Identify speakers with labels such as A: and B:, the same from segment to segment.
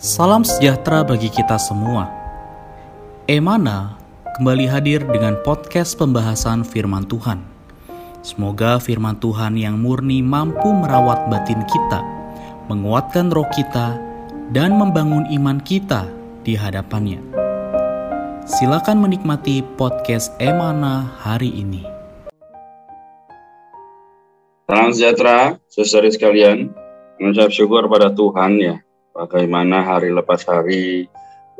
A: Salam sejahtera bagi kita semua. Emana kembali hadir dengan podcast pembahasan firman Tuhan. Semoga firman Tuhan yang murni mampu merawat batin kita, menguatkan roh kita, dan membangun iman kita di hadapannya. Silakan menikmati podcast Emana hari ini.
B: Salam sejahtera, saudara sekalian. Mengucap syukur pada Tuhan ya bagaimana hari lepas hari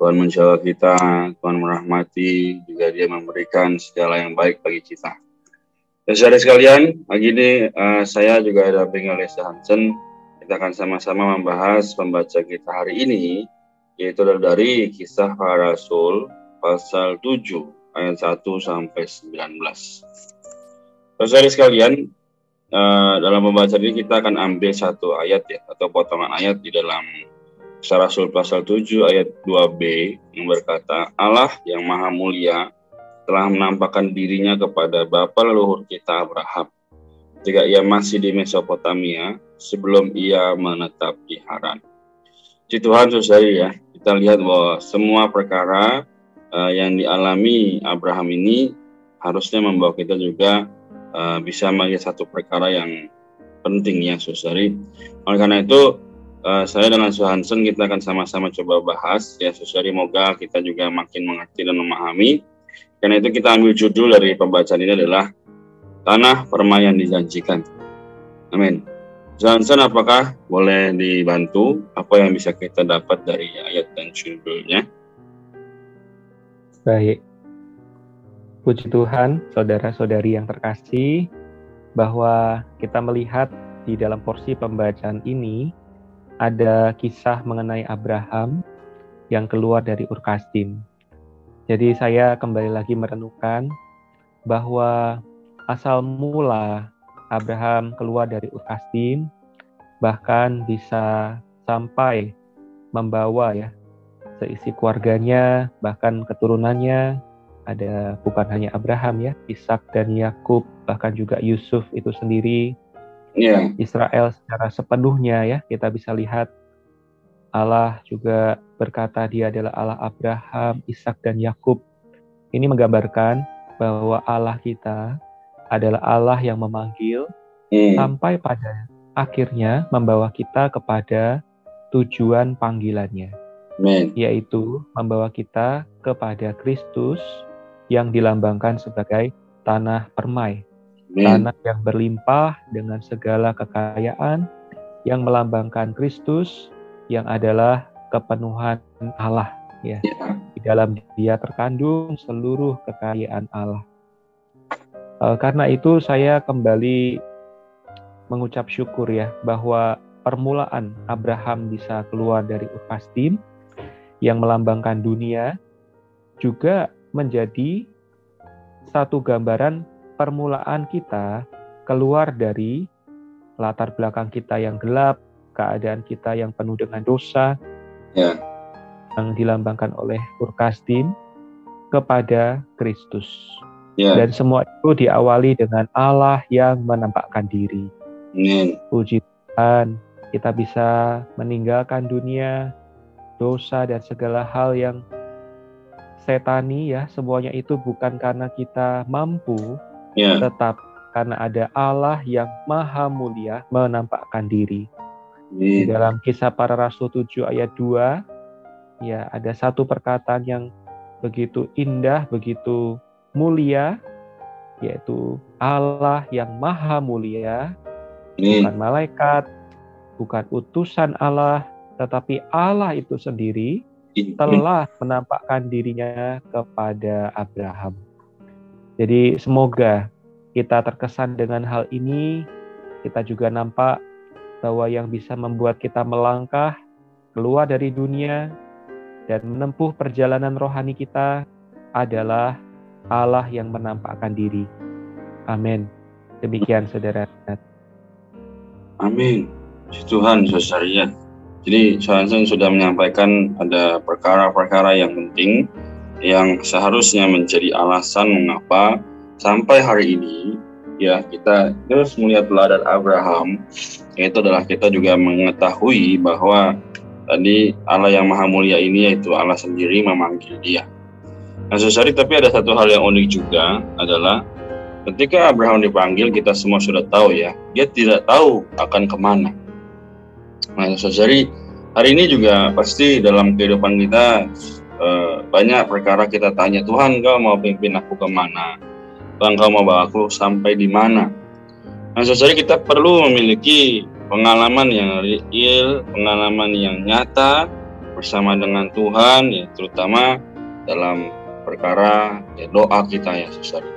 B: Tuhan menjaga kita, Tuhan merahmati, juga Dia memberikan segala yang baik bagi kita. Dan saudara sekalian, pagi ini uh, saya juga ada oleh Hansen. Kita akan sama-sama membahas pembaca kita hari ini, yaitu dari kisah para rasul pasal 7 ayat 1 sampai 19. Saudara sekalian, uh, dalam pembaca ini kita akan ambil satu ayat ya atau potongan ayat di dalam Rasul pasal 7 ayat 2b yang berkata, Allah yang maha mulia telah menampakkan dirinya kepada bapa leluhur kita Abraham ketika ia masih di Mesopotamia sebelum ia menetap di Haran. Di Tuhan saudari ya, kita lihat bahwa semua perkara uh, yang dialami Abraham ini harusnya membawa kita juga uh, bisa melihat satu perkara yang penting ya saudari. Oleh karena itu uh, saya dengan Suhansen kita akan sama-sama coba bahas. Ya saudari moga kita juga makin mengerti dan memahami. Karena itu kita ambil judul dari pembacaan ini adalah tanah permainan dijanjikan. Amin. Suhansen apakah boleh dibantu? Apa yang bisa kita dapat dari ayat dan judulnya?
C: Baik. Puji Tuhan, saudara-saudari yang terkasih, bahwa kita melihat di dalam porsi pembacaan ini ada kisah mengenai Abraham yang keluar dari Ur Jadi saya kembali lagi merenungkan bahwa asal mula Abraham keluar dari Ur bahkan bisa sampai membawa ya seisi keluarganya bahkan keturunannya. Ada bukan hanya Abraham ya Ishak dan Yakub bahkan juga Yusuf itu sendiri yeah. Israel secara sepenuhnya ya kita bisa lihat Allah juga berkata dia adalah Allah Abraham, Ishak dan Yakub. Ini menggambarkan bahwa Allah kita adalah Allah yang memanggil mm. sampai pada akhirnya membawa kita kepada tujuan panggilannya. Amen. Yaitu membawa kita kepada Kristus yang dilambangkan sebagai tanah permai tanah yang berlimpah dengan segala kekayaan yang melambangkan Kristus yang adalah kepenuhan Allah ya. ya. Di dalam dia terkandung seluruh kekayaan Allah. Uh, karena itu saya kembali mengucap syukur ya bahwa permulaan Abraham bisa keluar dari Ur yang melambangkan dunia juga menjadi satu gambaran permulaan kita keluar dari latar belakang kita yang gelap, keadaan kita yang penuh dengan dosa, ya. yang dilambangkan oleh Urkasdim kepada Kristus. Ya. Dan semua itu diawali dengan Allah yang menampakkan diri. Amin. Puji Tuhan, kita bisa meninggalkan dunia, dosa dan segala hal yang setani ya, semuanya itu bukan karena kita mampu, yeah. tetap karena ada Allah yang maha mulia menampakkan diri. Yeah. Di dalam kisah para rasul 7 ayat 2, ya ada satu perkataan yang begitu indah, begitu mulia, yaitu Allah yang maha mulia, yeah. bukan malaikat, bukan utusan Allah, tetapi Allah itu sendiri telah menampakkan dirinya kepada Abraham. Jadi semoga kita terkesan dengan hal ini, kita juga nampak bahwa yang bisa membuat kita melangkah keluar dari dunia dan menempuh perjalanan rohani kita adalah Allah yang menampakkan diri. Amin. Demikian saudara.
B: Amin. Tuhan saudara. Jadi saya sudah menyampaikan ada perkara-perkara yang penting yang seharusnya menjadi alasan mengapa sampai hari ini ya kita terus melihat teladan Abraham yaitu adalah kita juga mengetahui bahwa tadi Allah yang maha mulia ini yaitu Allah sendiri memanggil dia. Nah, saudari, tapi ada satu hal yang unik juga adalah ketika Abraham dipanggil, kita semua sudah tahu ya, dia tidak tahu akan ke mana. Nah, saudari, hari ini juga pasti dalam kehidupan kita eh, banyak perkara kita tanya, Tuhan, kau mau pimpin aku ke mana? Tuhan, kau mau bawa aku sampai di mana? Nah, saudari, kita perlu memiliki pengalaman yang real, pengalaman yang nyata bersama dengan Tuhan, ya terutama dalam perkara ya, doa kita ya saudara.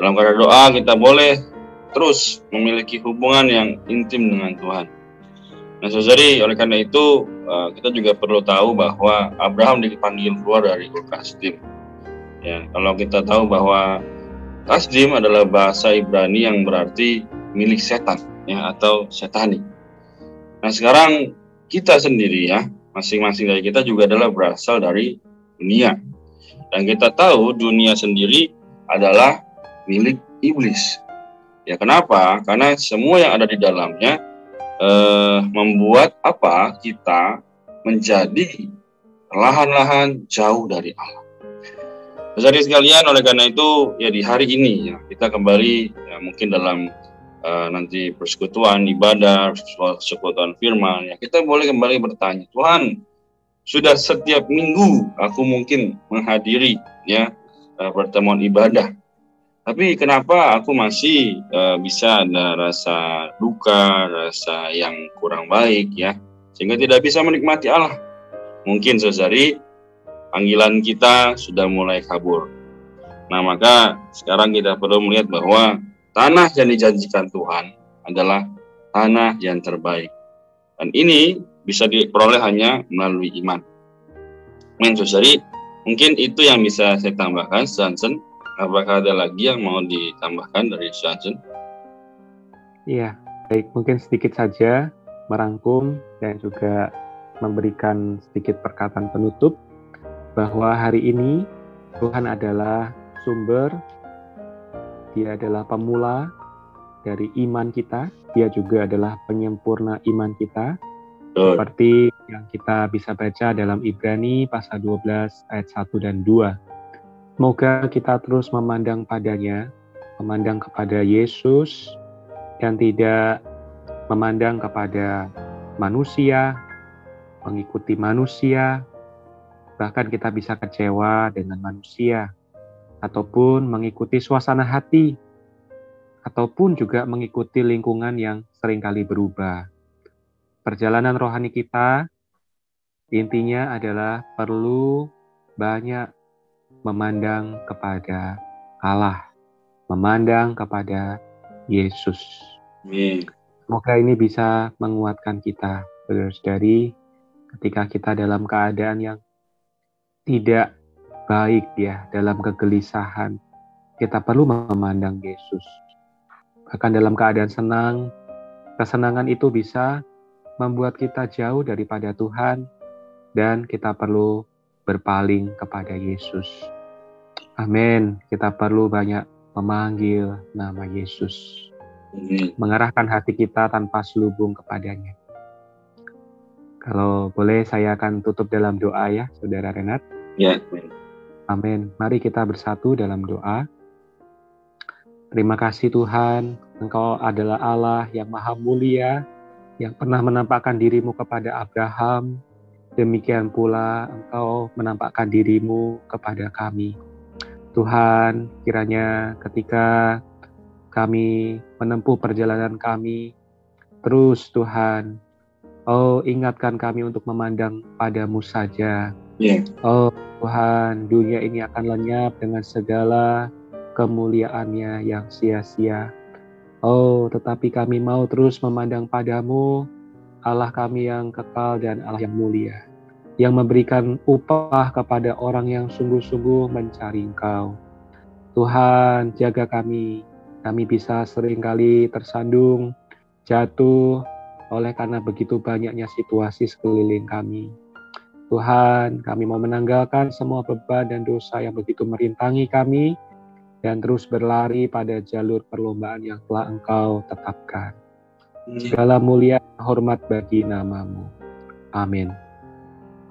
B: Dalam perkara doa kita boleh terus memiliki hubungan yang intim dengan Tuhan. Nah saudari, oleh karena itu eh, kita juga perlu tahu bahwa Abraham dipanggil keluar dari Ur Kasdim. Ya, kalau kita tahu bahwa Kasdim adalah bahasa Ibrani yang berarti milik setan ya atau setani. Nah sekarang kita sendiri ya masing-masing dari kita juga adalah berasal dari dunia dan kita tahu dunia sendiri adalah milik iblis. Ya kenapa? Karena semua yang ada di dalamnya eh, membuat apa kita menjadi perlahan-lahan jauh dari Allah. Jadi sekalian, oleh karena itu ya di hari ini ya kita kembali ya, mungkin dalam uh, nanti persekutuan ibadah, persekutuan firman, ya kita boleh kembali bertanya, Tuhan, sudah setiap minggu aku mungkin menghadiri ya uh, pertemuan ibadah. Tapi kenapa aku masih uh, bisa ada rasa duka, rasa yang kurang baik ya, sehingga tidak bisa menikmati Allah? Mungkin saudari, panggilan kita sudah mulai kabur. Nah, maka sekarang kita perlu melihat bahwa tanah yang dijanjikan Tuhan adalah tanah yang terbaik. Dan ini bisa diperoleh hanya melalui iman. Men Jadi mungkin itu yang bisa saya tambahkan, Johnson. Apakah ada lagi yang mau ditambahkan dari Johnson?
C: Iya, baik. Mungkin sedikit saja merangkum dan juga memberikan sedikit perkataan penutup bahwa hari ini Tuhan adalah sumber dia adalah pemula dari iman kita. Dia juga adalah penyempurna iman kita. Seperti yang kita bisa baca dalam Ibrani pasal 12 ayat 1 dan 2. Semoga kita terus memandang padanya, memandang kepada Yesus, dan tidak memandang kepada manusia, mengikuti manusia, bahkan kita bisa kecewa dengan manusia ataupun mengikuti suasana hati, ataupun juga mengikuti lingkungan yang sering kali berubah. Perjalanan rohani kita intinya adalah perlu banyak memandang kepada Allah, memandang kepada Yesus. Semoga ini bisa menguatkan kita, saudara-saudari, ketika kita dalam keadaan yang tidak baik ya dalam kegelisahan. Kita perlu memandang Yesus. Bahkan dalam keadaan senang, kesenangan itu bisa membuat kita jauh daripada Tuhan dan kita perlu berpaling kepada Yesus. Amin. Kita perlu banyak memanggil nama Yesus. Mengarahkan hati kita tanpa selubung kepadanya. Kalau boleh saya akan tutup dalam doa ya, Saudara Renat.
B: Ya.
C: Amin. Mari kita bersatu dalam doa. Terima kasih Tuhan, Engkau adalah Allah yang maha mulia, yang pernah menampakkan dirimu kepada Abraham. Demikian pula Engkau menampakkan dirimu kepada kami. Tuhan, kiranya ketika kami menempuh perjalanan kami, terus Tuhan, Oh ingatkan kami untuk memandang padamu saja. Yeah. Oh Tuhan, dunia ini akan lenyap dengan segala kemuliaannya yang sia-sia. Oh, tetapi kami mau terus memandang padamu, Allah kami yang kekal dan Allah yang mulia, yang memberikan upah kepada orang yang sungguh-sungguh mencari Engkau. Tuhan, jaga kami. Kami bisa sering kali tersandung, jatuh, oleh karena begitu banyaknya situasi sekeliling kami. Tuhan, kami mau menanggalkan semua beban dan dosa yang begitu merintangi kami dan terus berlari pada jalur perlombaan yang telah Engkau tetapkan. Segala mulia hormat bagi namamu. Amin.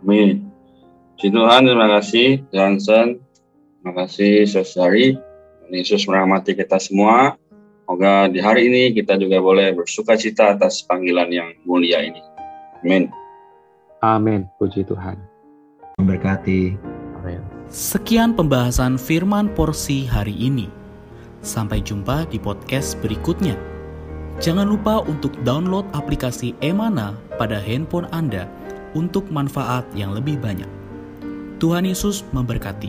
B: Amin. Puji Tuhan, terima kasih Johnson. Terima kasih Saudari. Yesus merahmati kita semua. Semoga di hari ini kita juga boleh bersuka cita atas panggilan yang mulia ini. Amin.
C: Amin. Puji Tuhan.
D: Memberkati.
C: Amin.
A: Sekian pembahasan firman porsi hari ini. Sampai jumpa di podcast berikutnya. Jangan lupa untuk download aplikasi Emana pada handphone Anda untuk manfaat yang lebih banyak. Tuhan Yesus memberkati.